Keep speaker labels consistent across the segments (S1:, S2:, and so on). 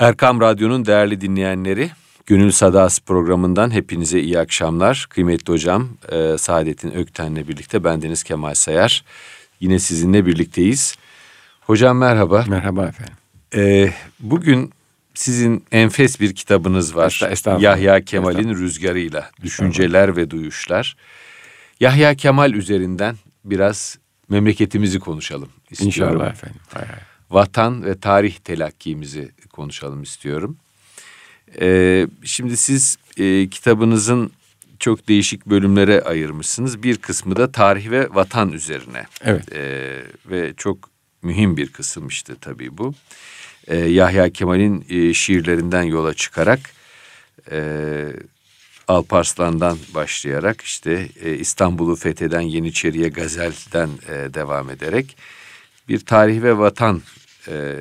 S1: Erkam Radyo'nun değerli dinleyenleri, Gönül Sadası programından hepinize iyi akşamlar. Kıymetli hocam e, Saadettin Ökten'le birlikte bendeniz Kemal Sayar. Yine sizinle birlikteyiz. Hocam merhaba.
S2: Merhaba efendim.
S1: E, bugün sizin enfes bir kitabınız var. Yahya Kemal'in Rüzgarıyla Düşünceler ve Duyuşlar. Yahya Kemal üzerinden biraz memleketimizi konuşalım istiyorum.
S2: İnşallah efendim. Hay hay.
S1: Vatan ve tarih telakkimizi konuşalım istiyorum. Ee, şimdi siz e, kitabınızın çok değişik bölümlere ayırmışsınız. Bir kısmı da tarih ve vatan üzerine.
S2: Evet.
S1: Ee, ve çok mühim bir kısım işte tabii bu. Ee, Yahya Kemal'in e, şiirlerinden yola çıkarak... E, Alparslan'dan başlayarak işte e, İstanbul'u fetheden Yeniçeriye Gazel'den e, devam ederek bir tarih ve vatan e,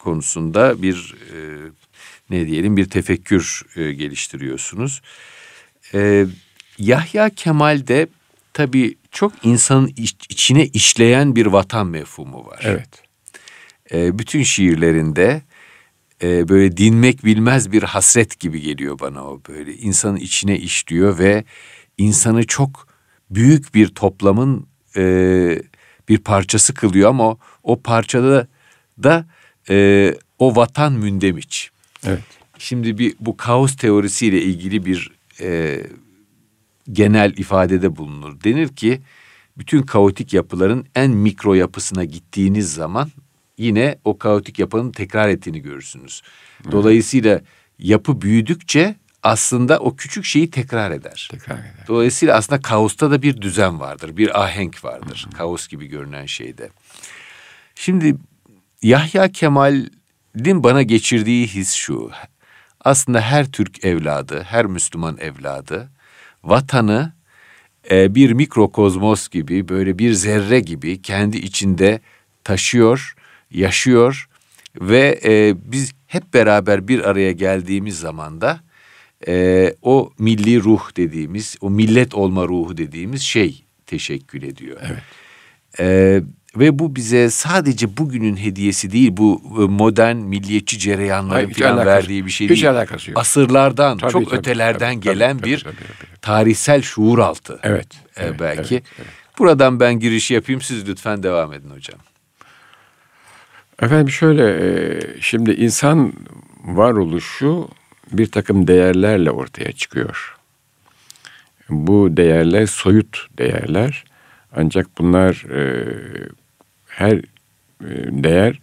S1: konusunda bir e, ne diyelim bir tefekkür e, geliştiriyorsunuz. E, Yahya Kemal'de tabii çok insanın iç, içine işleyen bir vatan mefhumu var.
S2: Evet.
S1: E, bütün şiirlerinde e, böyle dinmek bilmez bir hasret gibi geliyor bana o böyle insanın içine işliyor ve insanı çok büyük bir toplamın e, bir parçası kılıyor ama o, o parçada da e, o vatan mündemiç.
S2: Evet.
S1: Şimdi bir bu kaos teorisiyle ilgili bir e, genel ifadede bulunur. Denir ki bütün kaotik yapıların en mikro yapısına gittiğiniz zaman yine o kaotik yapının tekrar ettiğini görürsünüz. Dolayısıyla yapı büyüdükçe aslında o küçük şeyi tekrar eder.
S2: Tekrar eder.
S1: Dolayısıyla aslında kaosta da bir düzen vardır, bir ahenk vardır. Kaos gibi görünen şeyde. Şimdi Yahya Kemal'in bana geçirdiği his şu. Aslında her Türk evladı, her Müslüman evladı vatanı e, bir mikrokozmos gibi, böyle bir zerre gibi kendi içinde taşıyor, yaşıyor ve e, biz hep beraber bir araya geldiğimiz zaman da e, o milli ruh dediğimiz, o millet olma ruhu dediğimiz şey teşekkül ediyor.
S2: Evet.
S1: E, ve bu bize sadece bugünün hediyesi değil, bu e, modern milliyetçi cereyanların
S2: Hayır,
S1: falan verdiği bir şey
S2: hiç
S1: değil.
S2: alakası yok.
S1: Asırlardan,
S2: Tabii,
S1: çok
S2: tabii,
S1: ötelerden
S2: tabii,
S1: gelen
S2: tabii,
S1: bir
S2: tabii, tabii.
S1: tarihsel şuur altı.
S2: Evet.
S1: E,
S2: evet,
S1: belki.
S2: evet, evet.
S1: Buradan ben giriş yapayım, siz lütfen devam edin hocam.
S2: Efendim şöyle, e, şimdi insan varoluşu bir takım değerlerle ortaya çıkıyor. Bu değerler soyut değerler. Ancak bunlar e, her e, değer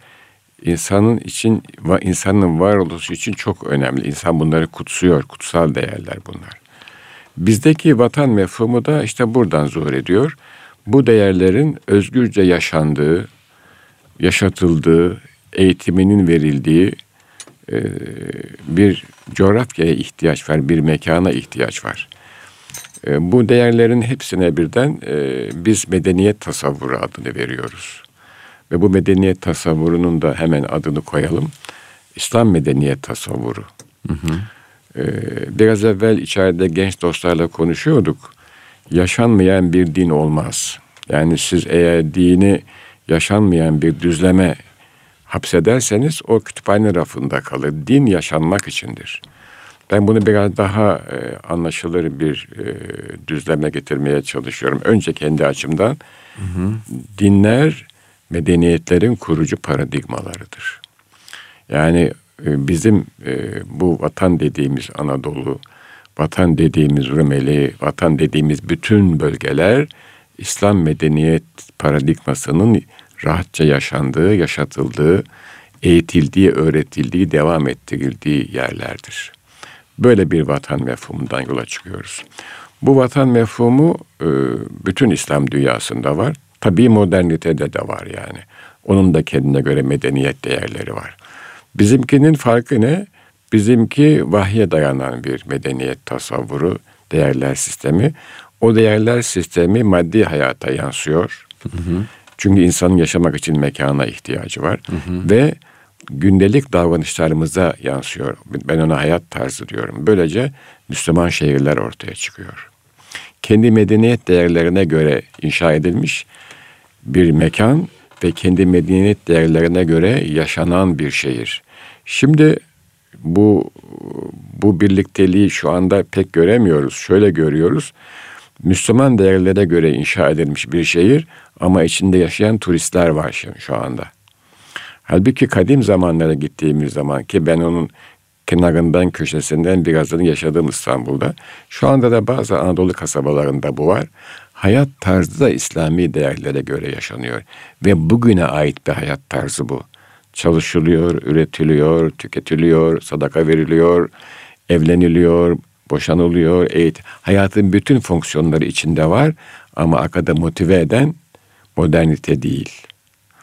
S2: insanın için insanın varoluşu için çok önemli. İnsan bunları kutsuyor, kutsal değerler bunlar. Bizdeki vatan mefhumu da işte buradan zuhur ediyor. Bu değerlerin özgürce yaşandığı, yaşatıldığı, eğitiminin verildiği e, bir coğrafyaya ihtiyaç var, bir mekana ihtiyaç var. E, bu değerlerin hepsine birden biz medeniyet tasavvuru adını veriyoruz. Ve bu medeniyet tasavvurunun da hemen adını koyalım. İslam medeniyet tasavvuru. E, biraz evvel içeride genç dostlarla konuşuyorduk. Yaşanmayan bir din olmaz. Yani siz eğer dini yaşanmayan bir düzleme hapsederseniz o kütüphane rafında kalır. Din yaşanmak içindir. Ben bunu biraz daha e, anlaşılır bir e, düzleme getirmeye çalışıyorum. Önce kendi açımdan dinler medeniyetlerin kurucu paradigmalarıdır. Yani e, bizim e, bu vatan dediğimiz Anadolu, vatan dediğimiz Rumeli, vatan dediğimiz bütün bölgeler İslam medeniyet paradigmasının rahatça yaşandığı, yaşatıldığı, eğitildiği, öğretildiği, devam ettirildiği yerlerdir. Böyle bir vatan mefhumundan yola çıkıyoruz. Bu vatan mefhumu e, bütün İslam dünyasında var. Tabii modernitede de var yani. Onun da kendine göre medeniyet değerleri var. Bizimkinin farkı ne? Bizimki vahye dayanan bir medeniyet tasavvuru, değerler sistemi. O değerler sistemi maddi hayata yansıyor. Çünkü insanın yaşamak için mekana ihtiyacı var. Ve gündelik davranışlarımıza yansıyor. Ben ona hayat tarzı diyorum. Böylece Müslüman şehirler ortaya çıkıyor. Kendi medeniyet değerlerine göre inşa edilmiş bir mekan ve kendi medeniyet değerlerine göre yaşanan bir şehir. Şimdi bu bu birlikteliği şu anda pek göremiyoruz. Şöyle görüyoruz. Müslüman değerlere göre inşa edilmiş bir şehir ama içinde yaşayan turistler var şu anda. Halbuki kadim zamanlara gittiğimiz zaman ki ben onun kenarından köşesinden birazını yaşadığım İstanbul'da. Şu anda da bazı Anadolu kasabalarında bu var. Hayat tarzı da İslami değerlere göre yaşanıyor. Ve bugüne ait bir hayat tarzı bu. Çalışılıyor, üretiliyor, tüketiliyor, sadaka veriliyor, evleniliyor, boşanılıyor. Eğitim. Hayatın bütün fonksiyonları içinde var ama arkada motive eden modernite değil.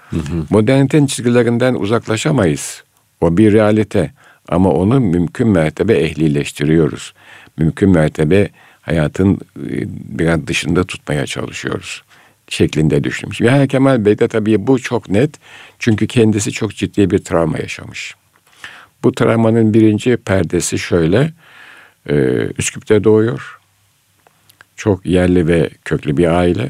S2: Hı hı. Modernitenin çizgilerinden uzaklaşamayız. O bir realite. Ama onu mümkün mertebe ehlileştiriyoruz. Mümkün mertebe hayatın e, biraz dışında tutmaya çalışıyoruz şeklinde düşünmüş. Yahya Kemal Bey de tabii bu çok net. Çünkü kendisi çok ciddi bir travma yaşamış. Bu travmanın birinci perdesi şöyle. E, Üsküp'te doğuyor. Çok yerli ve köklü bir aile.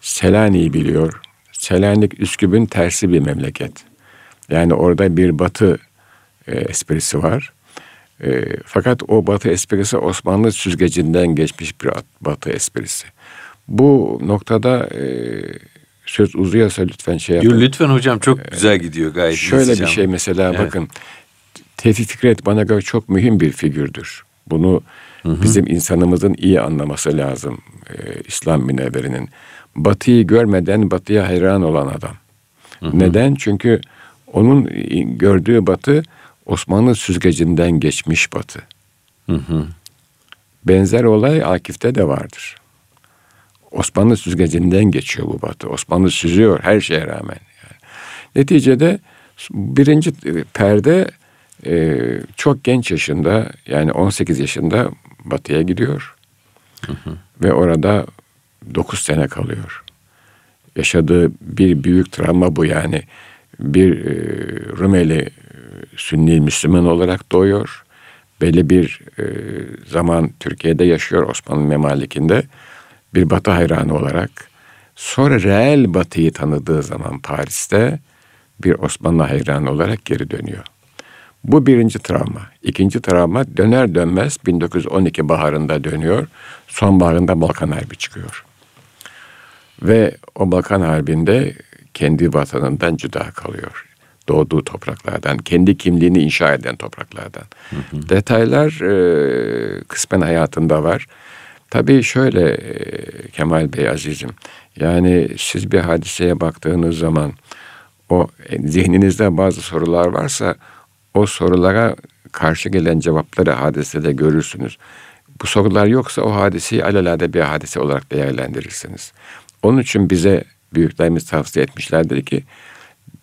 S2: Selanik'i biliyor. Selanik Üsküp'ün tersi bir memleket. Yani orada bir batı e, esprisi var. E, fakat o batı esprisi Osmanlı süzgecinden geçmiş bir batı esprisi. Bu noktada e, söz uzuyorsa lütfen şey yapın.
S1: lütfen hocam çok güzel gidiyor gayet.
S2: Şöyle bir şey mesela evet. bakın. Tevfik Fikret bana göre çok mühim bir figürdür. Bunu hı hı. bizim insanımızın iyi anlaması lazım. E, İslam münevverinin. Batıyı görmeden batıya hayran olan adam. Hı hı. Neden? Çünkü onun gördüğü batı Osmanlı süzgecinden geçmiş batı. Hı hı. Benzer olay Akif'te de vardır. Osmanlı süzgecinden geçiyor bu batı. Osmanlı süzüyor her şeye rağmen. Yani. Neticede birinci perde e, çok genç yaşında yani 18 yaşında batıya gidiyor. Hı hı. Ve orada 9 sene kalıyor. Yaşadığı bir büyük travma bu yani. Bir e, Rumeli Sünni Müslüman olarak doğuyor. Belli bir e, zaman Türkiye'de yaşıyor Osmanlı Memalikinde. Bir Batı hayranı olarak. Sonra reel Batı'yı tanıdığı zaman Paris'te bir Osmanlı hayranı olarak geri dönüyor. Bu birinci travma. İkinci travma döner dönmez 1912 baharında dönüyor. Sonbaharında Balkan Harbi çıkıyor. Ve o Balkan Harbi'nde kendi vatanından cüda kalıyor doğduğu topraklardan, kendi kimliğini inşa eden topraklardan. Hı hı. Detaylar e, kısmen hayatında var. Tabii şöyle e, Kemal Bey azizim, yani siz bir hadiseye baktığınız zaman o e, zihninizde bazı sorular varsa o sorulara karşı gelen cevapları hadisede görürsünüz. Bu sorular yoksa o hadiseyi alelade bir hadise olarak değerlendirirsiniz. Onun için bize büyüklerimiz tavsiye etmişlerdir ki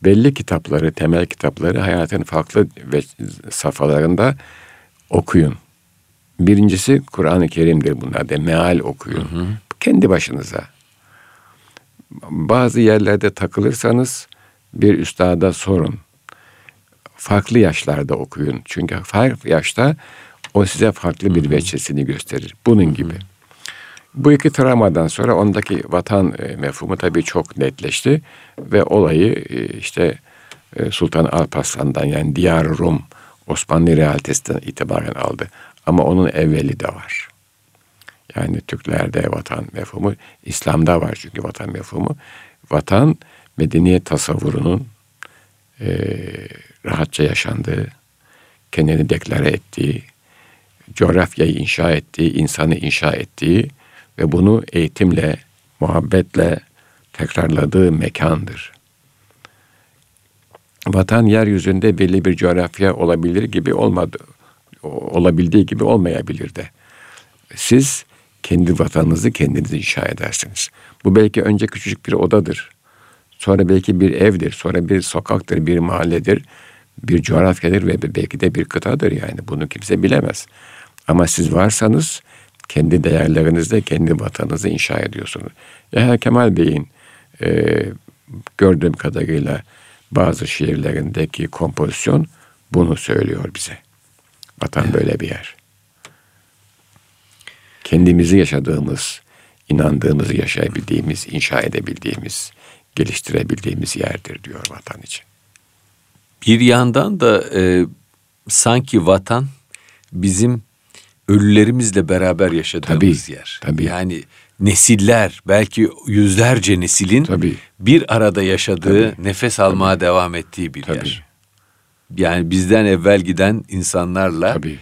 S2: belli kitapları, temel kitapları hayatın farklı ve safhalarında okuyun. Birincisi Kur'an-ı Kerim'dir bunlar da meal okuyun. Hı hı. Kendi başınıza. Bazı yerlerde takılırsanız bir üstada sorun. Farklı yaşlarda okuyun. Çünkü farklı yaşta o size farklı bir veçesini gösterir. Bunun gibi. Bu iki travmadan sonra ondaki vatan e, mefhumu tabii çok netleşti ve olayı e, işte e, Sultan Alparslan'dan yani Diyar Rum Osmanlı realitesinden itibaren aldı. Ama onun evveli de var. Yani Türklerde vatan mefhumu, İslam'da var çünkü vatan mefhumu. Vatan medeniyet tasavvurunun e, rahatça yaşandığı, kendini deklare ettiği, coğrafyayı inşa ettiği, insanı inşa ettiği ve bunu eğitimle, muhabbetle tekrarladığı mekandır. Vatan yeryüzünde belli bir coğrafya olabilir gibi olmadı, olabildiği gibi olmayabilir de. Siz kendi vatanınızı kendiniz inşa edersiniz. Bu belki önce küçücük bir odadır. Sonra belki bir evdir, sonra bir sokaktır, bir mahalledir, bir coğrafyadır ve belki de bir kıtadır yani. Bunu kimse bilemez. Ama siz varsanız kendi değerlerinizde kendi vatanınızı inşa ediyorsunuz. Yahya Kemal Bey'in e, gördüğüm kadarıyla bazı şiirlerindeki kompozisyon bunu söylüyor bize. Vatan evet. böyle bir yer. Kendimizi yaşadığımız, inandığımızı yaşayabildiğimiz, inşa edebildiğimiz, geliştirebildiğimiz yerdir diyor vatan için.
S1: Bir yandan da e, sanki vatan bizim ölülerimizle beraber yaşadığımız
S2: Tabii,
S1: yer.
S2: tabii.
S1: Yani nesiller belki yüzlerce nesilin
S2: Tabii.
S1: bir arada yaşadığı, nefes almaya devam ettiği bir
S2: Tabii.
S1: yer. Yani bizden evvel giden insanlarla
S2: Tabii.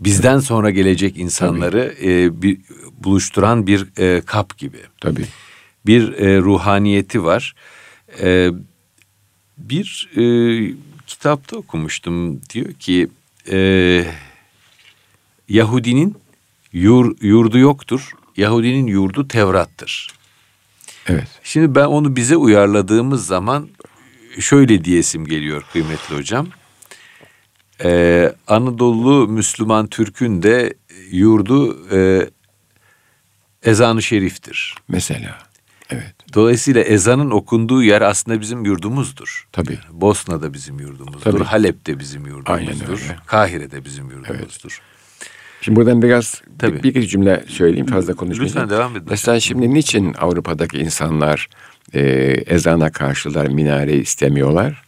S1: bizden sonra gelecek insanları e, bir, buluşturan bir e, kap gibi.
S2: Tabii.
S1: Bir e, ruhaniyeti var. E, bir e, kitapta okumuştum diyor ki e, Yahudinin yur, yurdu yoktur. Yahudinin yurdu Tevrat'tır.
S2: Evet.
S1: Şimdi ben onu bize uyarladığımız zaman şöyle diyesim geliyor kıymetli hocam. Ee, Anadolu Müslüman Türk'ün de yurdu e, ezanı şeriftir.
S2: Mesela. Evet.
S1: Dolayısıyla ezanın okunduğu yer aslında bizim yurdumuzdur.
S2: Tabii.
S1: Bosna da bizim yurdumuzdur.
S2: Tabii.
S1: Halep de bizim
S2: Aynen
S1: yurdumuzdur.
S2: öyle.
S1: Kahire de bizim yurdumuzdur.
S2: Şimdi buradan biraz
S1: Tabii.
S2: bir, bir cümle söyleyeyim fazla konuşmayacağım.
S1: Lütfen devam edin.
S2: Mesela şimdi niçin Avrupa'daki insanlar e, ezana karşılar minare istemiyorlar?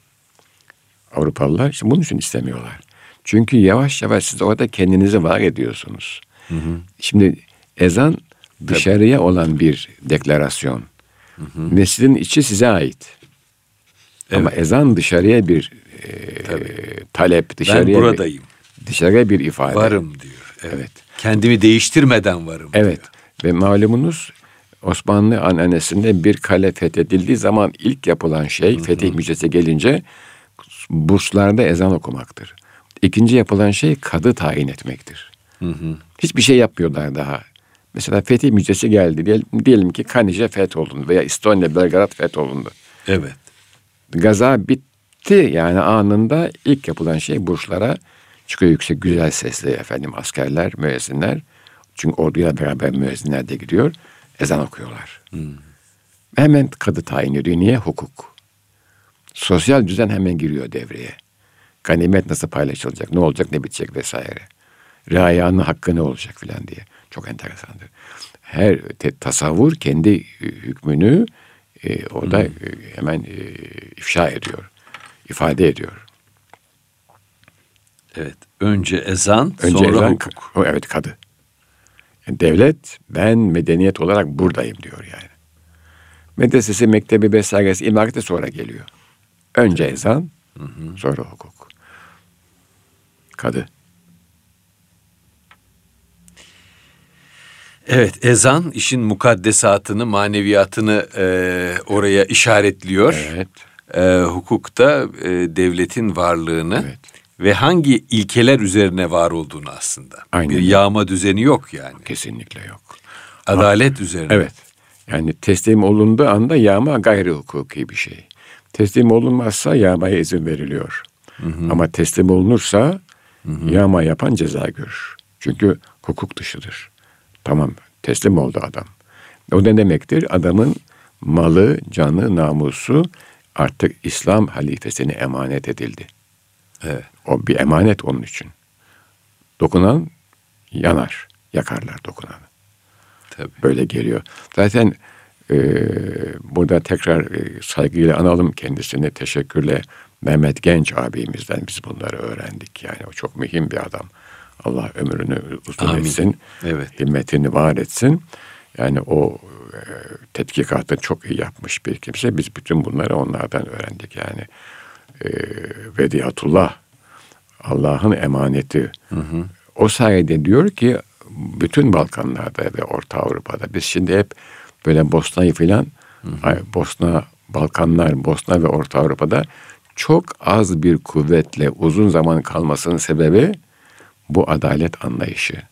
S2: Avrupalılar işte bunun için istemiyorlar. Çünkü yavaş yavaş siz orada kendinizi var ediyorsunuz. Şimdi ezan dışarıya olan bir deklarasyon. Neslin içi size ait. Ama ezan dışarıya bir e, talep,
S1: Ben
S2: dışarıya
S1: buradayım.
S2: bir, dışarıya bir ifade.
S1: Varım diyor. Evet. Kendimi değiştirmeden varım
S2: Evet.
S1: diyor.
S2: Ve malumunuz Osmanlı ananesinde bir kale fethedildiği zaman ilk yapılan şey fetih müjdesi gelince burslarda ezan okumaktır. İkinci yapılan şey kadı tayin etmektir. Hiçbir şey yapmıyorlar daha. Mesela fetih müjdesi geldi. Diyelim, diyelim ki Kanije fetholundu veya İstonya, Belgrad fetholundu.
S1: Evet.
S2: Gaza bitti yani anında ilk yapılan şey burslara çıkıyor yüksek güzel sesli efendim askerler, müezzinler. Çünkü orduyla beraber müezzinler de gidiyor. Ezan okuyorlar. Hemen kadı tayin ediyor. Niye? Hukuk. Sosyal düzen hemen giriyor devreye. Ganimet nasıl paylaşılacak, ne olacak, ne bitecek vesaire. Riayanın hakkı ne olacak filan diye. Çok enteresandır. Her te- tasavvur kendi e, hükmünü e, orada e, hemen e, ifşa ediyor, ifade ediyor.
S1: Evet. Önce ezan,
S2: Önce
S1: sonra
S2: ezan,
S1: hukuk.
S2: o, evet kadı. Yani devlet ben medeniyet olarak buradayım diyor yani. Medresesi, mektebi vesairesi imarete sonra geliyor. Önce ezan, sonra hukuk. Kadı.
S1: Evet, ezan işin mukaddesatını, maneviyatını e, oraya işaretliyor.
S2: Evet.
S1: E, hukukta e, devletin varlığını
S2: Evet.
S1: Ve hangi ilkeler üzerine var olduğunu aslında.
S2: Aynen
S1: Bir yağma düzeni yok yani.
S2: Kesinlikle yok.
S1: Adalet üzerine.
S2: Evet. Yani teslim olunduğu anda yağma gayri hukuki bir şey. Teslim olunmazsa yağmaya izin veriliyor. Ama teslim olunursa yağma yapan ceza görür. Çünkü hukuk dışıdır. Tamam teslim oldu adam. O ne demektir? Adamın malı, canı, namusu artık İslam halifesine emanet edildi.
S1: Evet.
S2: O bir emanet onun için. Dokunan yanar. Yakarlar dokunanı.
S1: Tabii.
S2: Böyle geliyor. Zaten e, burada tekrar e, saygıyla analım kendisini teşekkürle Mehmet Genç abimizden biz bunları öğrendik. Yani o çok mühim bir adam. Allah ömrünü uzun
S1: Amin.
S2: etsin.
S1: Evet.
S2: Himmetini var etsin. Yani o e, tetkikatı çok iyi yapmış bir kimse. Biz bütün bunları onlardan öğrendik. Yani e, Vediyatullah Allah'ın emaneti. O sayede diyor ki bütün Balkanlarda ve Orta Avrupa'da biz şimdi hep böyle Bosna'yı filan Bosna, Balkanlar, Bosna ve Orta Avrupa'da çok az bir kuvvetle uzun zaman kalmasının sebebi bu adalet anlayışı.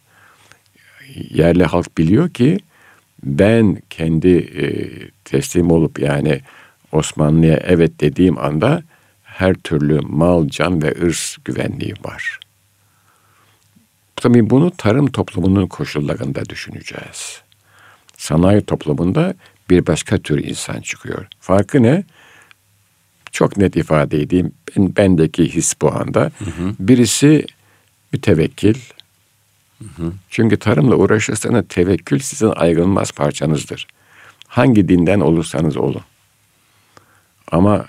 S2: Yerli halk biliyor ki ben kendi e, teslim olup yani Osmanlı'ya evet dediğim anda her türlü mal, can ve ırs güvenliği var. Tabii bunu tarım toplumunun koşullarında düşüneceğiz. Sanayi toplumunda bir başka tür insan çıkıyor. Farkı ne? Çok net ifade edeyim. Ben, bendeki his bu anda. Birisi mütevekkil. Çünkü tarımla uğraşırsanız tevekkül sizin ayrılmaz parçanızdır. Hangi dinden olursanız olun. Ama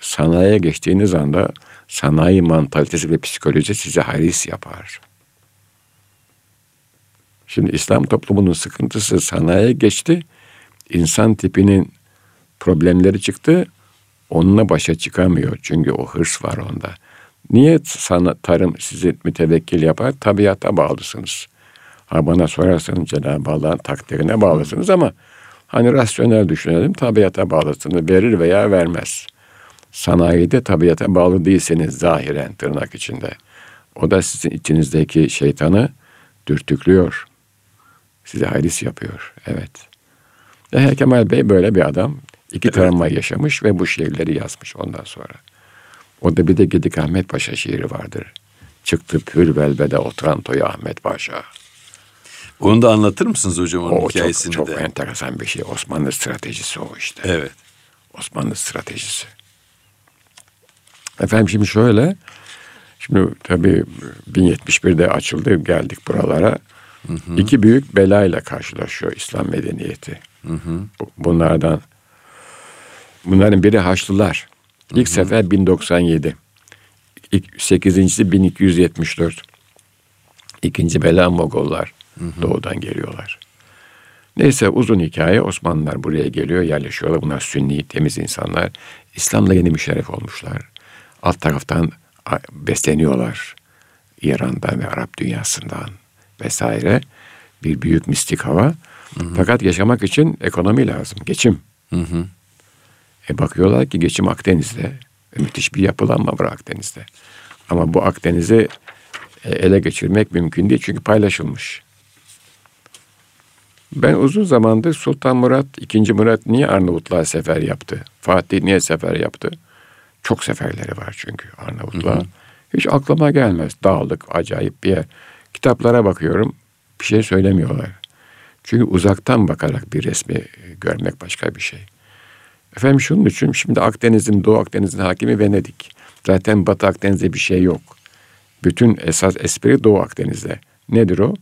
S2: sanayiye geçtiğiniz anda sanayi mantalitesi ve psikoloji size haris yapar. Şimdi İslam toplumunun sıkıntısı sanayiye geçti. İnsan tipinin problemleri çıktı. Onunla başa çıkamıyor. Çünkü o hırs var onda. Niye sana, tarım sizi mütevekkil yapar? Tabiata bağlısınız. Ha bana sorarsanız Cenab-ı Allah'ın takdirine bağlısınız ama hani rasyonel düşünelim tabiata bağlısınız. Verir veya vermez. Sanayide tabiata bağlı değilseniz zahiren tırnak içinde. O da sizin içinizdeki şeytanı dürtüklüyor. Size hayris yapıyor. Evet. Yahya Kemal Bey böyle bir adam. İki evet. travma yaşamış ve bu şiirleri yazmış ondan sonra. O da bir de Gedik Ahmet Paşa şiiri vardır. Çıktı pür belbede Otranto'ya Ahmet Paşa.
S1: Onu da anlatır mısınız hocam onun
S2: o
S1: hikayesini
S2: çok,
S1: de?
S2: Çok enteresan bir şey. Osmanlı stratejisi o işte.
S1: Evet.
S2: Osmanlı stratejisi. Efendim şimdi şöyle. Şimdi tabii 1071'de açıldı geldik buralara. Hı hı. İki büyük belayla karşılaşıyor İslam medeniyeti. Hı hı. Bunlardan bunların biri Haçlılar. İlk hı hı. sefer 1097. İlk, sekizincisi 1274. İkinci bela Mogollar. Hı hı. Doğudan geliyorlar. Neyse uzun hikaye Osmanlılar buraya geliyor yerleşiyorlar. Bunlar sünni temiz insanlar. İslam'la yeni müşerref olmuşlar. Alt taraftan besleniyorlar. İran'dan ve Arap dünyasından vesaire. Bir büyük mistik hava. Hı hı. Fakat yaşamak için ekonomi lazım. Geçim. Hı hı. E bakıyorlar ki geçim Akdeniz'de. E müthiş bir yapılanma var Akdeniz'de. Ama bu Akdeniz'i e, ele geçirmek mümkün değil çünkü paylaşılmış. Ben uzun zamandır Sultan Murat, II. Murat niye Arnavutluğa sefer yaptı? Fatih niye sefer yaptı? Çok seferleri var çünkü Arnavutluğa. Hiç aklıma gelmez. Dağlık, acayip bir yer. Kitaplara bakıyorum, bir şey söylemiyorlar. Çünkü uzaktan bakarak bir resmi görmek başka bir şey. Efendim şunun için şimdi Akdeniz'in, Doğu Akdeniz'in hakimi Venedik. Zaten Batı Akdeniz'de bir şey yok. Bütün esas espri Doğu Akdeniz'de. Nedir o?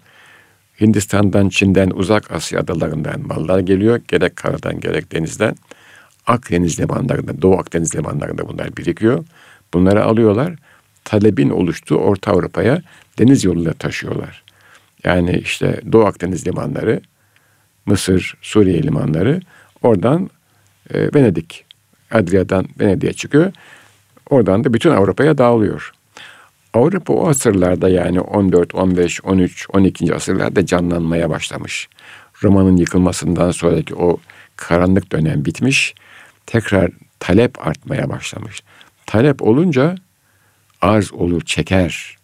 S2: Hindistan'dan, Çin'den, Uzak Asya adalarından mallar geliyor. Gerek karadan gerek denizden. Akdeniz limanlarında, Doğu Akdeniz limanlarında bunlar birikiyor. Bunları alıyorlar. Talebin oluştuğu Orta Avrupa'ya deniz yoluyla taşıyorlar. Yani işte Doğu Akdeniz limanları, Mısır, Suriye limanları oradan e, Venedik, Adria'dan Venedik'e çıkıyor. Oradan da bütün Avrupa'ya dağılıyor. Avrupa o asırlarda yani 14, 15, 13, 12. asırlarda canlanmaya başlamış. Roma'nın yıkılmasından sonraki o karanlık dönem bitmiş. Tekrar talep artmaya başlamış. Talep olunca arz olur, çeker.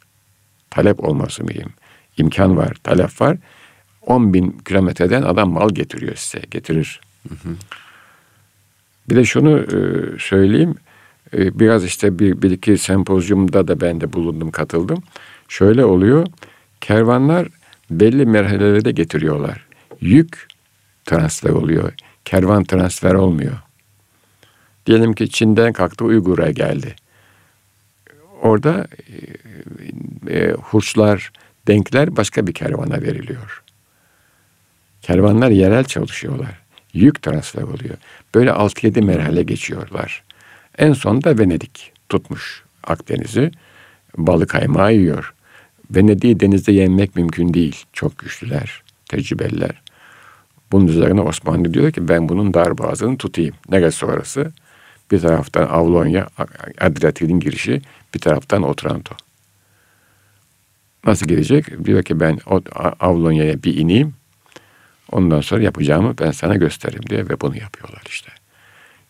S2: Talep olması mühim. İmkan var, talep var. 10 bin kilometreden adam mal getiriyor size, getirir. Hı hı. Bir de şunu e, söyleyeyim. E, biraz işte bir, bir iki sempozyumda da ben de bulundum, katıldım. Şöyle oluyor. Kervanlar belli merhalelerde getiriyorlar. Yük transfer oluyor. Kervan transfer olmuyor. Diyelim ki Çin'den kalktı Uygur'a geldi. Orada e, e, hurçlar, denkler başka bir kervana veriliyor. Kervanlar yerel çalışıyorlar. Yük transfer oluyor. Böyle 6-7 merhale geçiyorlar. En son da Venedik tutmuş Akdeniz'i. Balık kaymağı yiyor. Venedik'i denizde yenmek mümkün değil. Çok güçlüler, tecrübeliler. Bunun üzerine Osmanlı diyor ki ben bunun dar boğazını tutayım. Neresi orası? Bir taraftan Avlonya, Adriyatik'in girişi, bir taraftan Otranto. Nasıl gidecek? Diyor ki ben Avlonya'ya bir ineyim. Ondan sonra yapacağımı ben sana gösteririm diye ve bunu yapıyorlar işte.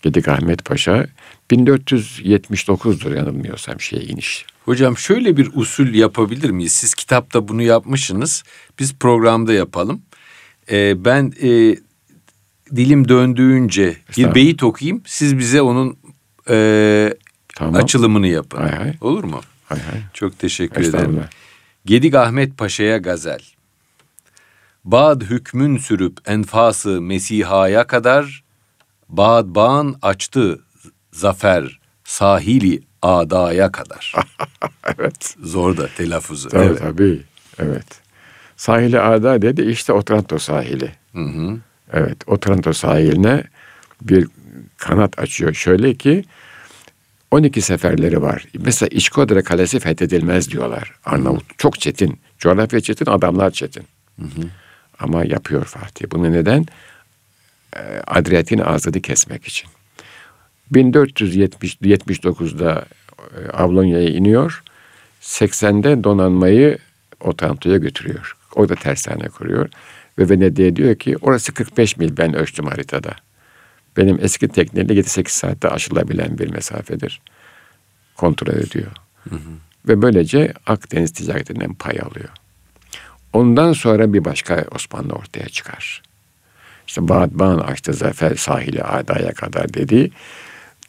S2: Gedik Ahmet Paşa 1479'dur yanılmıyorsam şey iniş.
S1: Hocam şöyle bir usul yapabilir miyiz? Siz kitapta bunu yapmışsınız. Biz programda yapalım. Ee, ben e, dilim döndüğünce bir beyit okuyayım. Siz bize onun e, tamam. açılımını yapın. Hay hay. Olur mu?
S2: Hay hay.
S1: Çok teşekkür ederim. Gedik Ahmet Paşa'ya gazel. Bad hükmün sürüp enfası Mesiha'ya kadar Bad bağın açtı zafer sahili adaya kadar.
S2: evet.
S1: Zor da telaffuzu.
S2: Tabii evet. tabii. Evet. Sahili ada dedi işte Otranto sahili. Hı hı. Evet Otranto sahiline bir kanat açıyor. Şöyle ki 12 seferleri var. Mesela İçkodre Kalesi fethedilmez diyorlar. Arnavut çok çetin. Coğrafya çetin, adamlar çetin. Hı hı. Ama yapıyor Fatih. Bunu neden? Ee, Adriyatik'in ağzını kesmek için. 1479'da e, Avlonya'ya iniyor. 80'de donanmayı Otranto'ya götürüyor. O da tersane kuruyor. Ve Venedik'e diyor ki orası 45 mil ben ölçtüm haritada. Benim eski tekneyle 7-8 saatte aşılabilen bir mesafedir. Kontrol ediyor. Hı hı. Ve böylece Akdeniz ticaretinden pay alıyor. Ondan sonra bir başka Osmanlı ortaya çıkar. İşte Bağdan açtı zafer sahili adaya kadar dedi.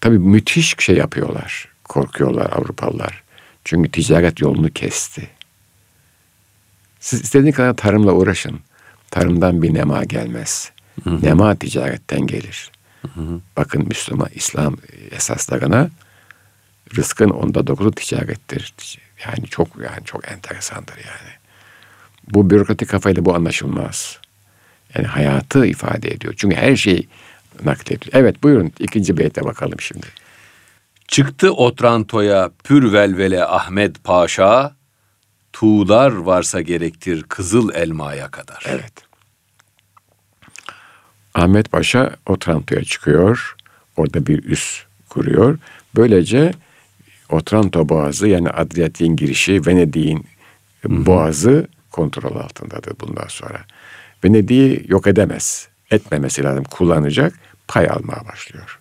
S2: Tabii müthiş şey yapıyorlar. Korkuyorlar Avrupalılar. Çünkü ticaret yolunu kesti. Siz istediğiniz kadar tarımla uğraşın. Tarımdan bir nema gelmez. Hı hı. Nema ticaretten gelir. Hı hı. Bakın Müslüman, İslam esaslarına rızkın onda dokuzu ticarettir. Yani çok yani çok enteresandır yani. Bu bürokratik kafayla bu anlaşılmaz. Yani hayatı ifade ediyor. Çünkü her şey naklediyor. Evet buyurun ikinci beyte bakalım şimdi.
S1: Çıktı Otranto'ya pür velvele Ahmet Paşa, tuğlar varsa gerektir kızıl elmaya kadar.
S2: Evet. Ahmet Paşa Otranto'ya çıkıyor. Orada bir üs kuruyor. Böylece Otranto Boğazı yani Adriyatik'in girişi, Venedik'in boğazı kontrol altındadır bundan sonra. Venedik'i yok edemez. Etmemesi lazım. Kullanacak. Pay almaya başlıyor.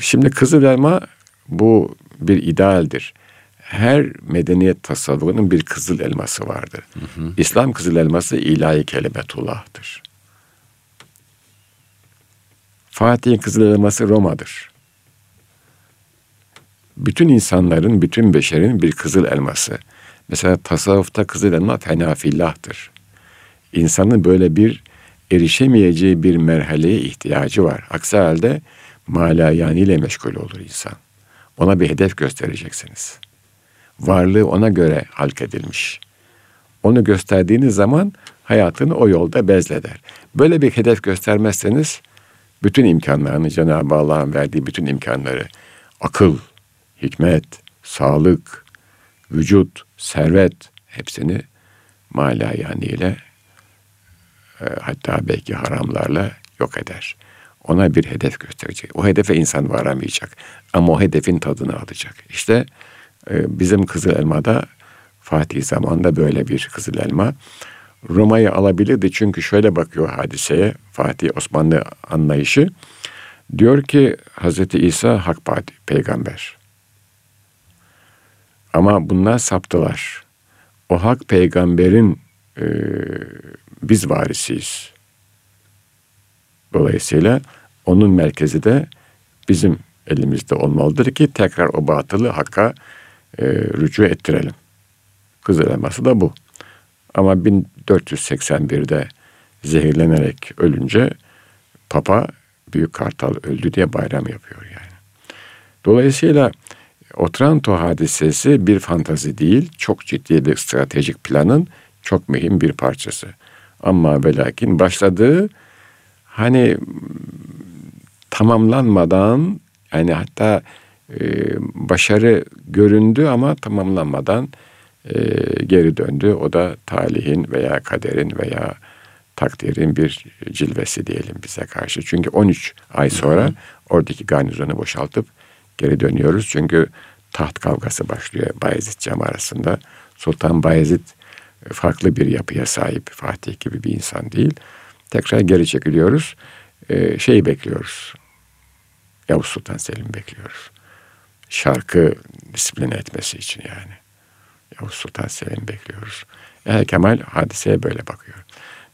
S2: Şimdi Kızıl Elma bu bir idealdir. Her medeniyet tasavvurunun bir kızıl elması vardır. Hı hı. İslam kızıl elması ilahi kelimetullah'tır. Fatih'in kızıl elması Roma'dır. Bütün insanların, bütün beşerin bir kızıl elması. Mesela tasavvufta kızıl elma fenafillah'tır. İnsanın böyle bir erişemeyeceği bir merhaleye ihtiyacı var. Aksi halde malayani ile meşgul olur insan. Ona bir hedef göstereceksiniz. Varlığı ona göre halk edilmiş. Onu gösterdiğiniz zaman hayatını o yolda bezleder. Böyle bir hedef göstermezseniz bütün imkanlarını Cenab-ı Allah'ın verdiği bütün imkanları akıl, hikmet, sağlık, vücut, servet hepsini malayani ile e, hatta belki haramlarla yok eder. Ona bir hedef gösterecek. O hedefe insan varamayacak. Ama o hedefin tadını alacak. İşte e, bizim Kızıl Elma'da Fatih zamanında böyle bir Kızıl Elma. Roma'yı alabilirdi çünkü şöyle bakıyor hadiseye Fatih Osmanlı anlayışı. Diyor ki Hazreti İsa hak peygamber. Ama bunlar saptılar. O hak peygamberin e, biz varisiyiz. Dolayısıyla onun merkezi de bizim elimizde olmalıdır ki tekrar o batılı hakka e, rücu ettirelim. Kızıl elması da bu. Ama 1481'de zehirlenerek ölünce Papa Büyük Kartal öldü diye bayram yapıyor yani. Dolayısıyla Otranto hadisesi bir fantazi değil, çok ciddi bir stratejik planın çok mühim bir parçası. Ama ve lakin başladığı hani tamamlanmadan yani hatta e, başarı göründü ama tamamlanmadan e, geri döndü. O da talihin veya kaderin veya takdirin bir cilvesi diyelim bize karşı. Çünkü 13 ay sonra oradaki garnizonu boşaltıp geri dönüyoruz. Çünkü taht kavgası başlıyor Bayezid Cem arasında. Sultan Bayezid farklı bir yapıya sahip Fatih gibi bir insan değil. Tekrar geri çekiliyoruz. Ee, şeyi bekliyoruz. Yavuz Sultan Selim bekliyoruz. Şarkı disipline etmesi için yani. Yavuz Sultan Selim bekliyoruz. Ehl Kemal hadiseye böyle bakıyor.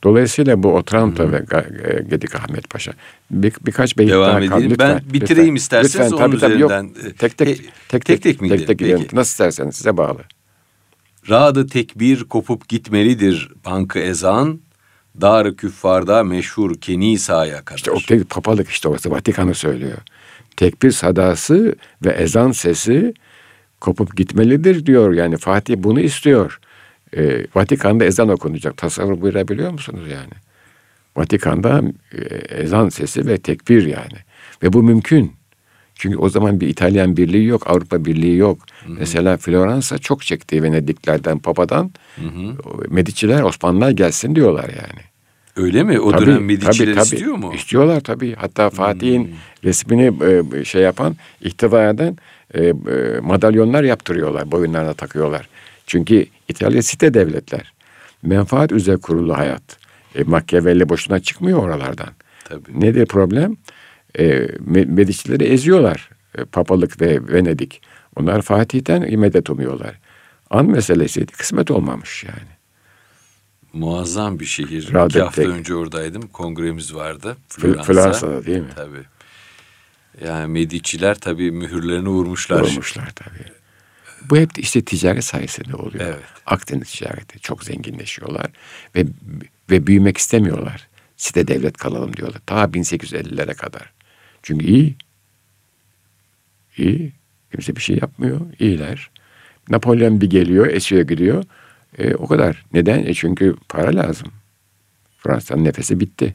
S2: Dolayısıyla bu Otranto ve e, Gedik Ahmet Paşa bir, birkaç beyit
S1: Devam daha kaldı. Lütfen, ben bitireyim lütfen, isterseniz lütfen, onun tabii, üzerinden. Yok,
S2: tek tek, tek, tek, tek, tek, mi tek, tek gidelim? Nasıl isterseniz size bağlı.
S1: Radı tekbir kopup gitmelidir bankı ezan. Dar küffarda meşhur Kenisa'ya kadar.
S2: İşte o tek papalık işte orası Vatikan'ı söylüyor. Tekbir sadası ve ezan sesi kopup gitmelidir diyor. Yani Fatih bunu istiyor. Ee, Vatikan'da ezan okunacak. Tasavvur buyurabiliyor musunuz yani? Vatikan'da e, ezan sesi ve tekbir yani. Ve bu mümkün. Çünkü o zaman bir İtalyan birliği yok, Avrupa birliği yok. Hı hı. Mesela Floransa çok çekti Venediklerden, Papadan. Hı hı. Mediciler, Osmanlılar gelsin diyorlar yani.
S1: Öyle mi? O tabii, dönem Mediciler tabii, tabii. istiyor mu?
S2: İstiyorlar tabii. Hatta Fatih'in hmm. resmini e, şey yapan, ihtiva eden e, e, madalyonlar yaptırıyorlar. Boyunlarına takıyorlar. Çünkü İtalya site devletler. Menfaat üzere kurulu hayat. E, Machiavelli boşuna çıkmıyor oralardan. Tabii. Nedir problem? E, Medicileri eziyorlar. E, Papalık ve Venedik. Onlar Fatih'ten medet umuyorlar. An meselesiydi. Kısmet olmamış yani.
S1: Muazzam bir şehir. Radet İki hafta önce oradaydım. Kongremiz vardı.
S2: Floransa. Floransa'da değil mi?
S1: Tabii. Yani Mediciler tabii mühürlerini vurmuşlar.
S2: Vurmuşlar tabii. Bu hep işte ticaret sayesinde oluyor. Evet. Akdeniz ticareti. Çok zenginleşiyorlar. Ve ve büyümek istemiyorlar. Site devlet kalalım diyorlar. Ta 1850'lere kadar. Çünkü iyi. İyi. Kimse bir şey yapmıyor. İyiler. Napolyon bir geliyor, esiyor gidiyor. E, o kadar. Neden? E çünkü para lazım. Fransa'nın nefesi bitti.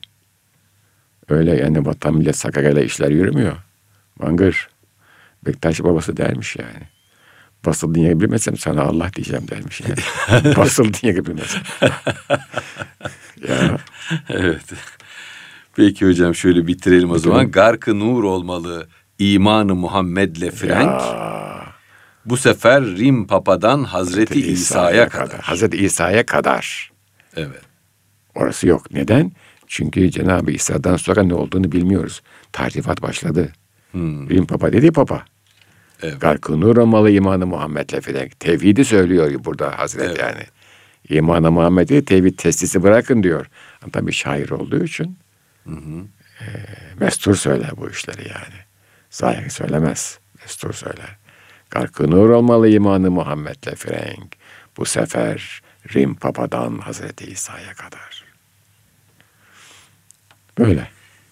S2: Öyle yani vatan millet sakarayla işler yürümüyor. Mangır. Bektaş babası dermiş yani. Basıl diye bilmesem sana Allah diyeceğim dermiş yani. Basıl diye bilmesem.
S1: ya. Evet. Peki hocam şöyle bitirelim o zaman. Garkı nur olmalı imanı Muhammed'le Frank. Ya. Bu sefer Rim Papa'dan Hazreti, Hazreti İsa'ya kadar. kadar.
S2: Hazreti İsa'ya kadar.
S1: Evet.
S2: Orası yok. Neden? Çünkü Cenab-ı İsa'dan sonra ne olduğunu bilmiyoruz. Tarifat başladı. Hmm. Rim Papa dedi Papa. Evet. Garkunu Romalı imanı Muhammed'le filan. Tevhidi söylüyor burada Hazreti evet. yani. İmanı Muhammed'i tevhid testisi bırakın diyor. Ama tabii şair olduğu için hı hı. E, mestur söyler bu işleri yani. Zahir söylemez. Mestur söyler. Garkı nur olmalı imanı Muhammed'le frenk. Bu sefer Rim Papa'dan Hazreti İsa'ya kadar. Böyle.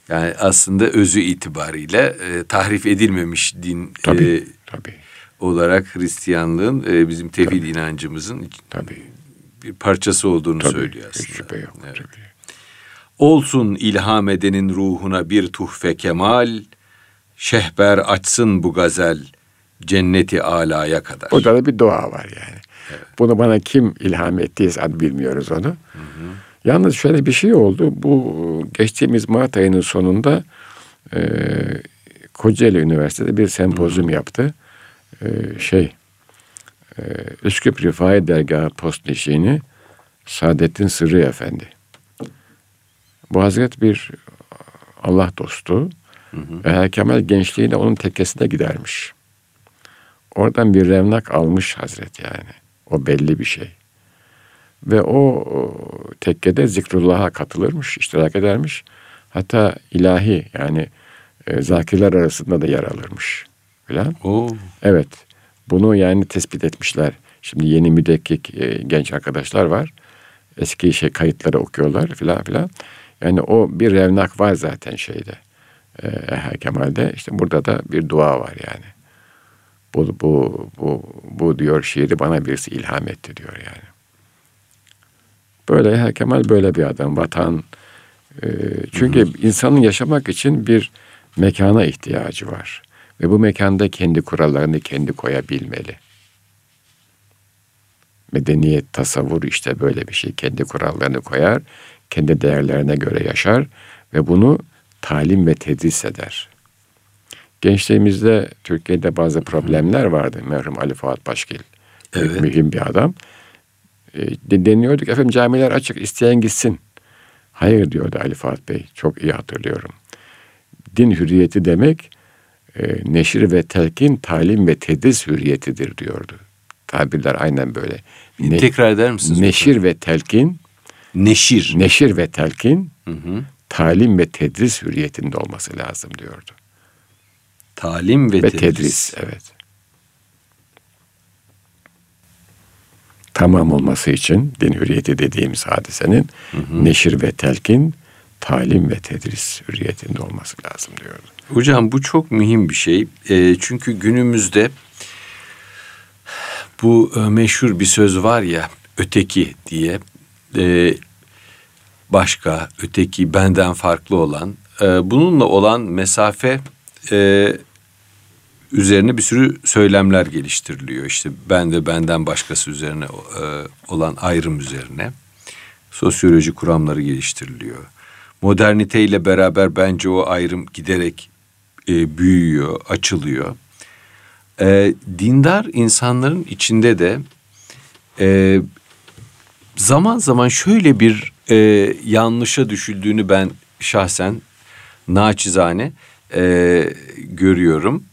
S1: Yani aslında özü itibariyle e, tahrif edilmemiş din tabii, e, tabii. olarak Hristiyanlığın e, bizim tevhid tabii. inancımızın tabii. bir parçası olduğunu tabii, söylüyor aslında. Hiç şüphe yok. Evet. Tabii. Olsun ilham edenin ruhuna bir tuhfe kemal, şehber açsın bu gazel, cenneti alaya kadar.
S2: Burada da bir dua var yani. Evet. Bunu bana kim ilham ettiyse bilmiyoruz onu. Hı hı. Yalnız şöyle bir şey oldu. Bu geçtiğimiz Mart ayının sonunda e, Kocaeli Üniversitesi'de bir sempozyum yaptı. E, şey, e, Üsküp Rifai Dergahı Postneşiğini Saadettin Sırrı Efendi. Bu hazret bir Allah dostu. Hı hı. Ve Kemal gençliğinde onun tekkesine gidermiş. Oradan bir revnak almış Hazret yani. O belli bir şey. Ve o, tekkede zikrullah'a katılırmış, iştirak edermiş. Hatta ilahi yani e, zakirler arasında da yer alırmış. Falan. Oo. Evet. Bunu yani tespit etmişler. Şimdi yeni müdekkik e, genç arkadaşlar var. Eski şey kayıtları okuyorlar filan filan. Yani o bir revnak var zaten şeyde. E, Kemal'de. İşte burada da bir dua var yani. Bu, bu, bu, bu diyor şiiri bana birisi ilham etti diyor yani. Böyle ya Kemal böyle bir adam. Vatan. E, çünkü hı hı. insanın yaşamak için bir mekana ihtiyacı var. Ve bu mekanda kendi kurallarını kendi koyabilmeli. Medeniyet, tasavvur işte böyle bir şey. Kendi kurallarını koyar, kendi değerlerine göre yaşar ve bunu talim ve tedris eder. Gençliğimizde Türkiye'de bazı problemler vardı. Merhum Ali Fuat Başgil. Evet. Mühim bir adam. E, deniyorduk efendim camiler açık isteyen gitsin. Hayır diyordu Ali Fuat Bey. Çok iyi hatırlıyorum. Din hürriyeti demek e, neşir ve telkin, talim ve tedris hürriyetidir diyordu. Tabirler aynen böyle.
S1: Ne, Tekrar eder misiniz?
S2: Neşir lütfen? ve telkin.
S1: Neşir.
S2: Neşir ve telkin. Hı hı. Talim ve tedris hürriyetinde olması lazım diyordu.
S1: Talim ve, ve tedris. tedris.
S2: Evet. Tamam olması için din hürriyeti dediğimiz hadisenin hı hı. neşir ve telkin, talim ve tedris hürriyetinde olması lazım diyordu.
S1: Hocam bu çok mühim bir şey. E, çünkü günümüzde bu e, meşhur bir söz var ya öteki diye e, başka, öteki, benden farklı olan e, bununla olan mesafe e, üzerine bir sürü söylemler geliştiriliyor. İşte ben ve benden başkası üzerine e, olan ayrım üzerine sosyoloji kuramları geliştiriliyor. Moderniteyle beraber bence o ayrım giderek e, büyüyor, açılıyor. E, dindar insanların içinde de e, zaman zaman şöyle bir e, yanlışa düşüldüğünü ben şahsen naçizane e, görüyorum.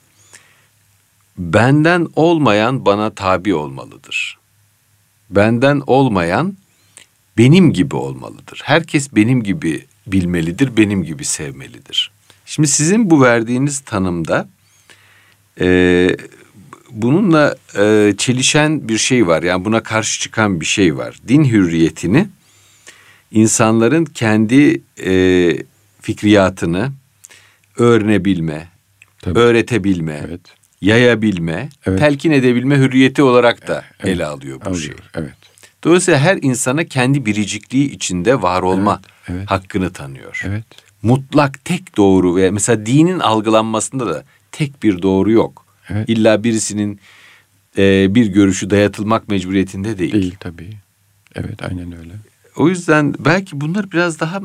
S1: Benden olmayan bana tabi olmalıdır. Benden olmayan benim gibi olmalıdır. Herkes benim gibi bilmelidir, benim gibi sevmelidir. Şimdi sizin bu verdiğiniz tanımda e, bununla e, çelişen bir şey var. Yani buna karşı çıkan bir şey var. Din hürriyetini insanların kendi e, fikriyatını öğrenebilme, Tabii. öğretebilme, evet. Yayabilme, evet. telkin edebilme hürriyeti olarak da evet. ele alıyor bu alıyor. şey. Evet. Dolayısıyla her insana kendi biricikliği içinde var olma evet. Evet. hakkını tanıyor. Evet. Mutlak tek doğru ve mesela dinin algılanmasında da tek bir doğru yok. Evet. İlla birisinin e, bir görüşü dayatılmak mecburiyetinde değil.
S2: Değil tabii. Evet aynen öyle.
S1: O yüzden belki bunlar biraz daha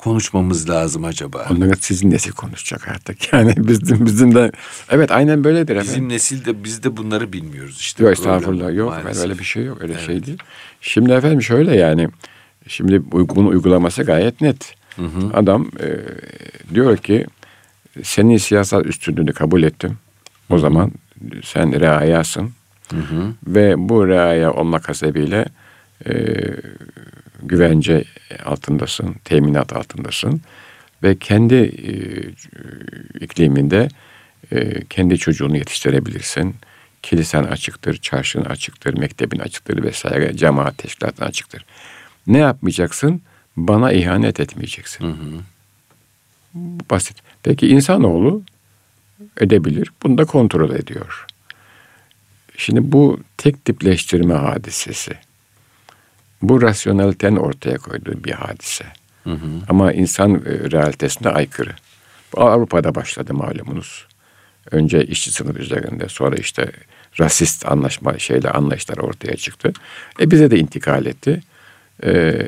S1: konuşmamız lazım acaba?
S2: Onları sizin nesil konuşacak artık. Yani bizim bizim de evet aynen böyledir
S1: efendim. Bizim nesil de biz de bunları bilmiyoruz işte.
S2: Yok estağfurullah yok maalesef. öyle bir şey yok öyle evet. şey değil. Şimdi efendim şöyle yani şimdi bunun uygulaması gayet net. Hı hı. Adam e, diyor ki senin siyasal üstünlüğünü kabul ettim. O zaman sen reayasın. Hı hı. Ve bu reaya olmak hasebiyle e, güvence altındasın, teminat altındasın ve kendi e, ikliminde e, kendi çocuğunu yetiştirebilirsin. Kilisen açıktır, çarşın açıktır, mektebin açıktır vesaire, cemaat teşkilatın açıktır. Ne yapmayacaksın? Bana ihanet etmeyeceksin. Hı hı. Basit. Peki insanoğlu edebilir. Bunu da kontrol ediyor. Şimdi bu tek tipleştirme hadisesi. Bu rasyonelitenin ortaya koyduğu bir hadise. Hı hı. Ama insan e, realitesine aykırı. Bu Avrupa'da başladı malumunuz. Önce işçi sınıf üzerinde sonra işte rasist anlaşma şeyle anlayışlar ortaya çıktı. E bize de intikal etti. E,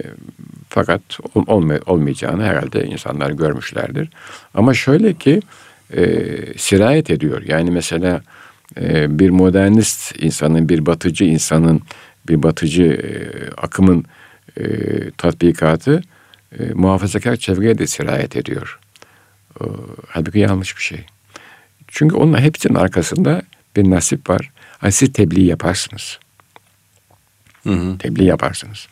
S2: fakat olmay olmayacağını herhalde insanlar görmüşlerdir. Ama şöyle ki e, sirayet ediyor. Yani mesela e, bir modernist insanın, bir batıcı insanın bir batıcı e, akımın e, tatbikatı e, muhafazakar çevreye de sirayet ediyor. E, halbuki yanlış bir şey. Çünkü onun hepsinin arkasında bir nasip var. Hani siz tebliğ yaparsınız. Hı hı. Tebliğ yaparsınız.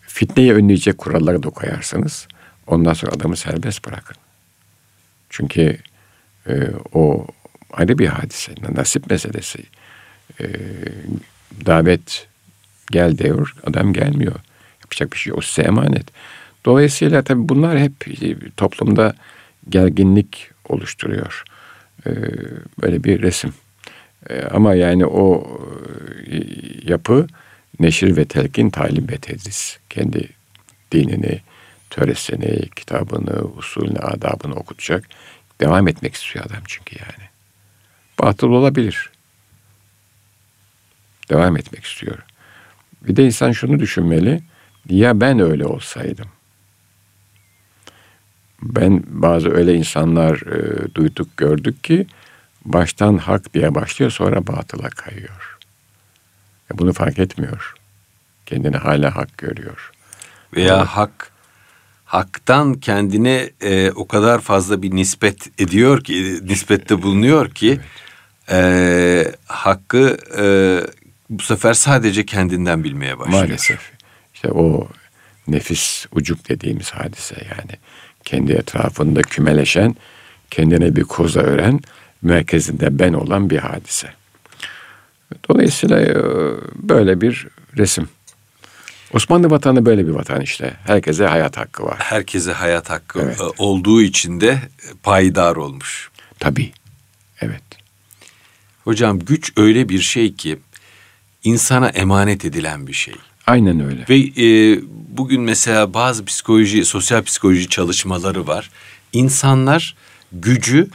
S2: Fitneyi önleyecek kuralları da koyarsınız. Ondan sonra adamı serbest bırakın. Çünkü e, o ayrı bir hadise. Nasip meselesi. E, davet Gel diyor. Adam gelmiyor. Yapacak bir şey yok. Size emanet. Dolayısıyla tabii bunlar hep e, toplumda gerginlik oluşturuyor. Ee, böyle bir resim. Ee, ama yani o e, yapı neşir ve telkin, talim ve tedris. Kendi dinini, töresini, kitabını, usulünü, adabını okutacak. Devam etmek istiyor adam çünkü yani. Batıl olabilir. Devam etmek istiyor. Bir de insan şunu düşünmeli. Ya ben öyle olsaydım. Ben bazı öyle insanlar e, duyduk gördük ki baştan hak diye başlıyor sonra batıla kayıyor. Ya bunu fark etmiyor. Kendini hala hak görüyor.
S1: Veya Ama, hak haktan kendine e, o kadar fazla bir nispet ediyor ki nispette bulunuyor ki evet. e, hakkı e, bu sefer sadece kendinden bilmeye başlıyor.
S2: Maalesef. İşte o nefis ucuk dediğimiz hadise yani. Kendi etrafında kümeleşen, kendine bir koza öğren, merkezinde ben olan bir hadise. Dolayısıyla e, böyle bir resim. Osmanlı vatanı böyle bir vatan işte. Herkese hayat hakkı var.
S1: Herkese hayat hakkı evet. E, olduğu için de payidar olmuş.
S2: Tabii. Evet.
S1: Hocam güç öyle bir şey ki insana emanet edilen bir şey.
S2: Aynen öyle.
S1: Ve e, bugün mesela bazı psikoloji, sosyal psikoloji çalışmaları var. İnsanlar gücü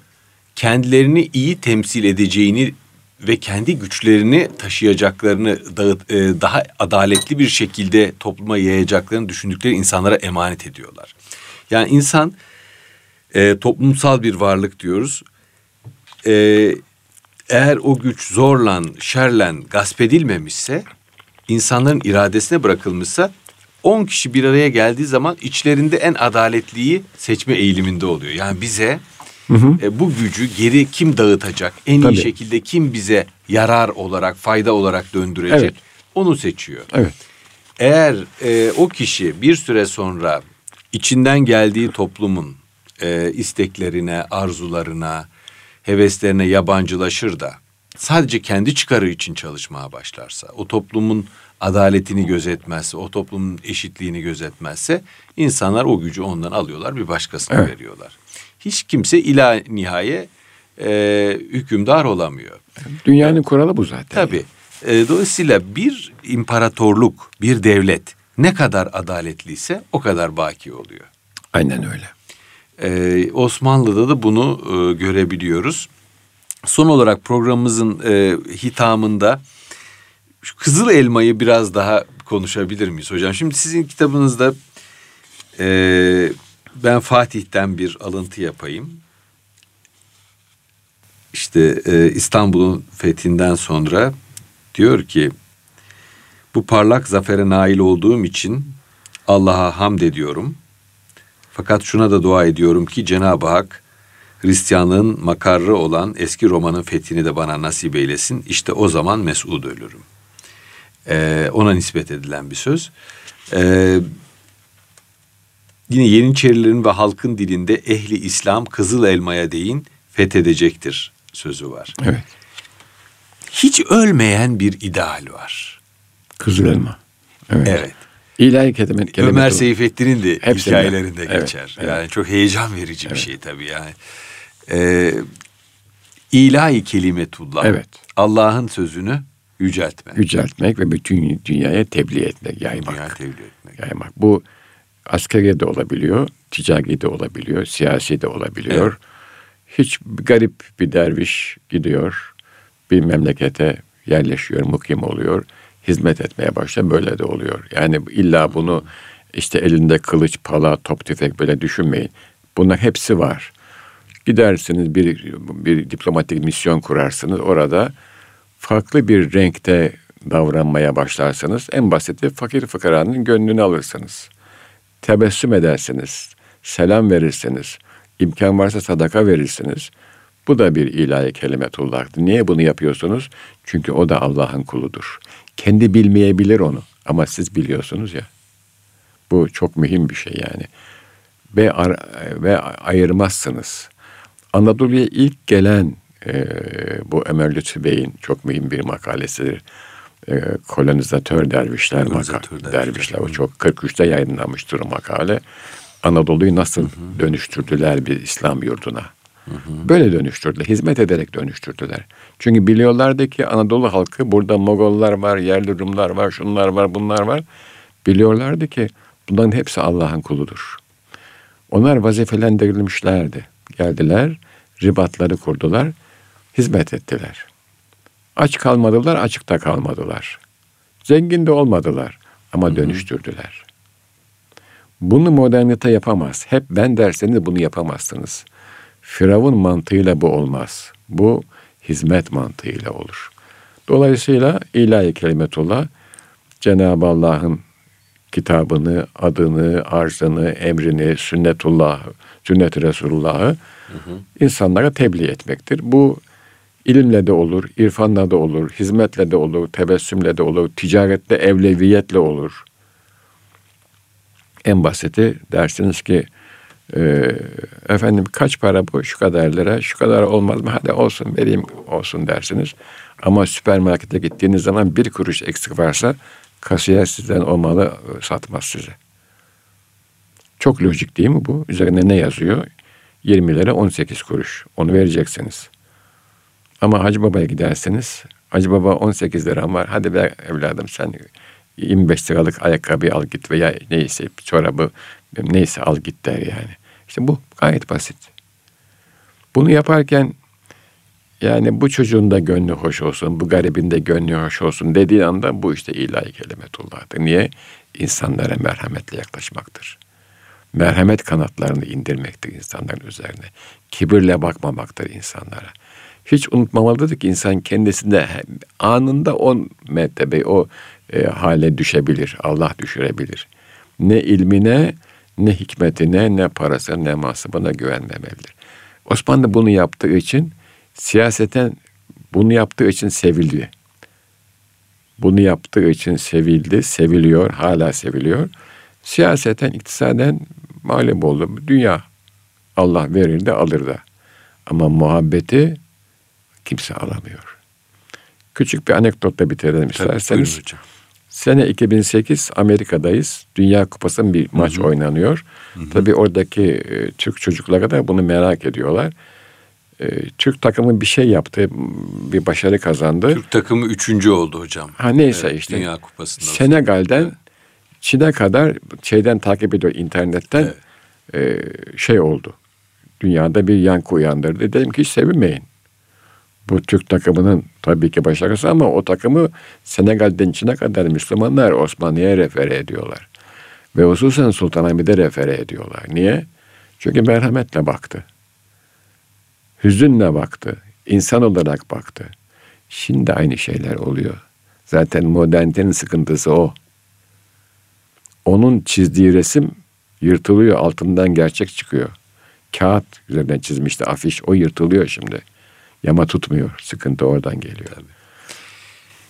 S1: kendilerini iyi temsil edeceğini ve kendi güçlerini taşıyacaklarını dağıt, e, daha adaletli bir şekilde topluma yayacaklarını düşündükleri insanlara emanet ediyorlar. Yani insan e, toplumsal bir varlık diyoruz. E, eğer o güç zorlan, şerlen, gasp edilmemişse, insanların iradesine bırakılmışsa 10 kişi bir araya geldiği zaman içlerinde en adaletliyi seçme eğiliminde oluyor. Yani bize hı hı. E, bu gücü geri kim dağıtacak? En Tabii. iyi şekilde kim bize yarar olarak, fayda olarak döndürecek? Evet. Onu seçiyor.
S2: Evet.
S1: Eğer e, o kişi bir süre sonra içinden geldiği toplumun e, isteklerine, arzularına, heveslerine yabancılaşır da sadece kendi çıkarı için çalışmaya başlarsa, o toplumun adaletini gözetmezse, o toplumun eşitliğini gözetmezse insanlar o gücü ondan alıyorlar bir başkasına evet. veriyorlar. Hiç kimse ila nihaye e, hükümdar olamıyor.
S2: Dünyanın kuralı bu zaten.
S1: Tabii. E, dolayısıyla bir imparatorluk, bir devlet ne kadar adaletliyse o kadar baki oluyor.
S2: Aynen öyle.
S1: Ee, Osmanlı'da da bunu e, görebiliyoruz. Son olarak programımızın e, hitamında şu Kızıl Elma'yı biraz daha konuşabilir miyiz hocam? Şimdi sizin kitabınızda e, ben Fatih'ten bir alıntı yapayım. İşte e, İstanbul'un fethinden sonra diyor ki bu parlak zafere nail olduğum için Allah'a hamd ediyorum. Fakat şuna da dua ediyorum ki Cenab-ı Hak Hristiyanlığın makarrı olan eski Roma'nın fethini de bana nasip eylesin. İşte o zaman mesud ölürüm. Ee, ona nispet edilen bir söz. Ee, yine Yeniçerilerin ve halkın dilinde ehli İslam kızıl elmaya değin fethedecektir sözü var.
S2: Evet.
S1: Hiç ölmeyen bir ideal var.
S2: Kızıl elma.
S1: Evet. evet.
S2: İlahi kelime, kelime
S1: Ömer Seyfettin'in de Hepsinde. hikayelerinde evet, geçer. Evet. Yani çok heyecan verici evet. bir şey tabii yani. Ee, ilahi kelimetullah.
S2: Evet.
S1: Allah'ın sözünü yüceltmek.
S2: Yüceltmek ve bütün dünyaya tebliğ etmek, yaymak.
S1: Dünyaya tebliğ etmek.
S2: Yaymak. Bu askeri de olabiliyor, ticari de olabiliyor, siyasi de olabiliyor. Evet. Hiç garip bir derviş gidiyor, bir memlekete yerleşiyor, mukim oluyor hizmet etmeye başla böyle de oluyor. Yani illa bunu işte elinde kılıç, pala, top, tüfek böyle düşünmeyin. Bunlar hepsi var. Gidersiniz bir, bir diplomatik misyon kurarsınız. Orada farklı bir renkte davranmaya başlarsınız. En basiti fakir fıkaranın gönlünü alırsınız. Tebessüm edersiniz. Selam verirsiniz. imkan varsa sadaka verirsiniz. Bu da bir ilahi kelimetullah'tır. Niye bunu yapıyorsunuz? Çünkü o da Allah'ın kuludur. Kendi bilmeyebilir onu ama siz biliyorsunuz ya. Bu çok mühim bir şey yani. Ve, ar- ve ayırmazsınız. Anadolu'ya ilk gelen e, bu Ömer Lütfü Bey'in çok mühim bir makalesidir. E, kolonizatör dervişler, kolonizatör maka- dervişler. O çok 43'te yayınlanmıştır o makale. Anadolu'yu nasıl hı hı. dönüştürdüler bir İslam yurduna. Böyle dönüştürdüler. Hizmet ederek dönüştürdüler. Çünkü biliyorlardı ki Anadolu halkı burada Mogollar var, yerli Rumlar var, şunlar var, bunlar var. Biliyorlardı ki bunların hepsi Allah'ın kuludur. Onlar vazifelendirilmişlerdi. Geldiler, ribatları kurdular, hizmet ettiler. Aç kalmadılar, açıkta kalmadılar. Zengin de olmadılar ama dönüştürdüler. Bunu modernite yapamaz. Hep ben derseniz bunu yapamazsınız. Firavun mantığıyla bu olmaz. Bu hizmet mantığıyla olur. Dolayısıyla ilahi kelimetullah Cenab-ı Allah'ın kitabını, adını, arzını, emrini, sünnetullah, sünnet-i Resulullah'ı insanlara tebliğ etmektir. Bu ilimle de olur, irfanla da olur, hizmetle de olur, tebessümle de olur, ticaretle, evleviyetle olur. En basiti dersiniz ki ee, efendim kaç para bu? Şu kadar lira. Şu kadar olmaz mı? Hadi olsun vereyim olsun dersiniz. Ama süpermarkete gittiğiniz zaman bir kuruş eksik varsa kasiyer sizden o malı e, satmaz size. Çok lojik değil mi bu? Üzerine ne yazıyor? 20 lira 18 kuruş. Onu vereceksiniz. Ama Hacı Baba'ya giderseniz Hacı Baba 18 lira var. Hadi be evladım sen 25 liralık ayakkabı al git veya neyse çorabı neyse al git der yani. İşte bu gayet basit. Bunu yaparken Yani bu çocuğun da gönlü hoş olsun, bu garibin de gönlü hoş olsun dediği anda bu işte ilahi kelimetullah'tır. Niye? İnsanlara merhametle yaklaşmaktır. Merhamet kanatlarını indirmektir insanların üzerine. Kibirle bakmamaktır insanlara. Hiç unutmamalıdır ki insan kendisinde anında o mertebe, o e, hale düşebilir. Allah düşürebilir. Ne ilmine, ne hikmetine, ne parasına, ne masabına güvenmemelidir. Osmanlı bunu yaptığı için siyaseten bunu yaptığı için sevildi. Bunu yaptığı için sevildi, seviliyor, hala seviliyor. Siyaseten, iktisaden mağlup oldu. Dünya Allah verir de alır da. Ama muhabbeti kimse alamıyor. Küçük bir anekdotla bitirelim isterseniz. hocam. Sene 2008 Amerika'dayız. Dünya Kupası'nın bir maç hı hı. oynanıyor. Hı hı. Tabii oradaki e, Türk çocukları da bunu merak ediyorlar. E, Türk takımı bir şey yaptı, bir başarı kazandı.
S1: Türk takımı üçüncü oldu hocam.
S2: Ha neyse evet, işte. Dünya Kupası'nda. Senegal'den evet. Çin'e kadar şeyden takip ediyor internetten evet. e, şey oldu. Dünyada bir yankı uyandırdı. Dedim ki hiç sevinmeyin. Bu Türk takımının tabii ki başarısı ama o takımı Senegal'den Çin'e kadar Müslümanlar Osmanlı'ya refere ediyorlar. Ve hususen Sultanahmet'e refere ediyorlar. Niye? Çünkü merhametle baktı. Hüzünle baktı. insan olarak baktı. Şimdi aynı şeyler oluyor. Zaten modernitenin sıkıntısı o. Onun çizdiği resim yırtılıyor, altından gerçek çıkıyor. Kağıt üzerinden çizmişti afiş, o yırtılıyor şimdi. Yama tutmuyor, sıkıntı oradan geliyor. Tabii.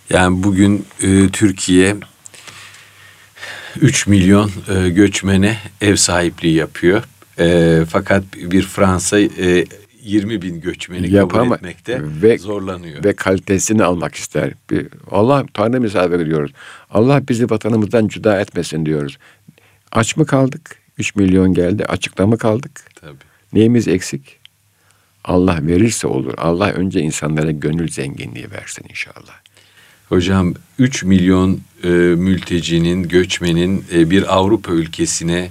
S1: Yani bugün e, Türkiye 3 milyon e, göçmene ev sahipliği yapıyor. E, fakat bir Fransa e, 20 bin göçmeni Yapama, kabul etmekte ve, zorlanıyor.
S2: Ve kalitesini almak ister. Bir, Allah Tanrı misafir ediyoruz. Allah bizi vatanımızdan cüda etmesin diyoruz. Aç mı kaldık? 3 milyon geldi. Açıkta mı kaldık? Tabii. Neyimiz eksik? Allah verirse olur. Allah önce insanlara gönül zenginliği versin inşallah.
S1: Hocam 3 milyon e, mültecinin, göçmenin e, bir Avrupa ülkesine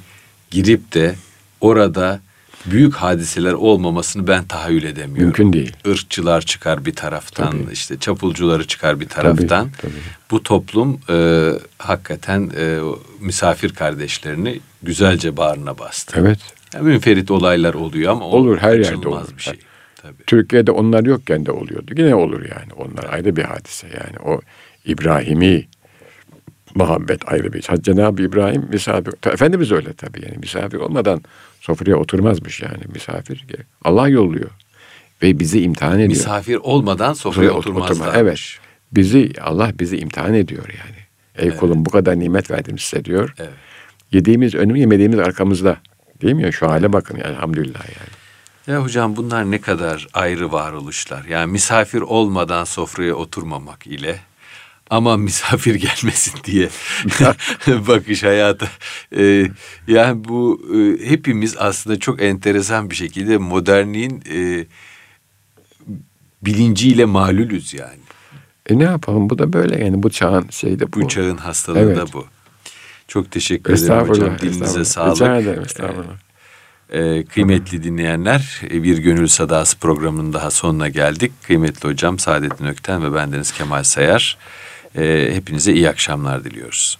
S1: girip de orada büyük hadiseler olmamasını ben tahayyül edemiyorum.
S2: Mümkün değil.
S1: Irkçılar çıkar bir taraftan, tabii. işte çapulcuları çıkar bir taraftan. Tabii, tabii. Bu toplum e, hakikaten e, misafir kardeşlerini güzelce bağrına bastı.
S2: Evet.
S1: Yani münferit olaylar oluyor ama
S2: olur her yerde olur. bir şey. Tabii. Türkiye'de onlar yokken de oluyordu. Yine olur yani. Onlar ayrı bir hadise yani. O İbrahim'i muhabbet ayrı bir. Şey. Cenab-ı İbrahim misafir. Efendimiz öyle tabii yani misafir olmadan sofraya oturmazmış yani misafir. Allah yolluyor ve bizi imtihan ediyor.
S1: Misafir olmadan sofraya oturmazlar.
S2: Evet. Bizi Allah bizi imtihan ediyor yani. Ey evet. kulum bu kadar nimet verdim size diyor. Evet. Yediğimiz önüm yemediğimiz arkamızda. Değil mi ya? Şu hale bakın yani elhamdülillah yani.
S1: Ya hocam bunlar ne kadar ayrı varoluşlar. Yani misafir olmadan sofraya oturmamak ile ama misafir gelmesin diye bakış hayata. Ee, yani bu e, hepimiz aslında çok enteresan bir şekilde modernliğin e, bilinciyle malulüz yani.
S2: E ne yapalım bu da böyle yani bu çağın şeyde
S1: bu. Bu çağın hastalığı evet. da bu. Çok teşekkür ederim hocam. Dilinize sağlık. Rica ederim estağfurullah. Ee, kıymetli dinleyenler bir Gönül Sadası programının daha sonuna geldik. Kıymetli hocam Saadettin Ökten ve bendeniz Kemal Sayar. Ee, hepinize iyi akşamlar diliyoruz.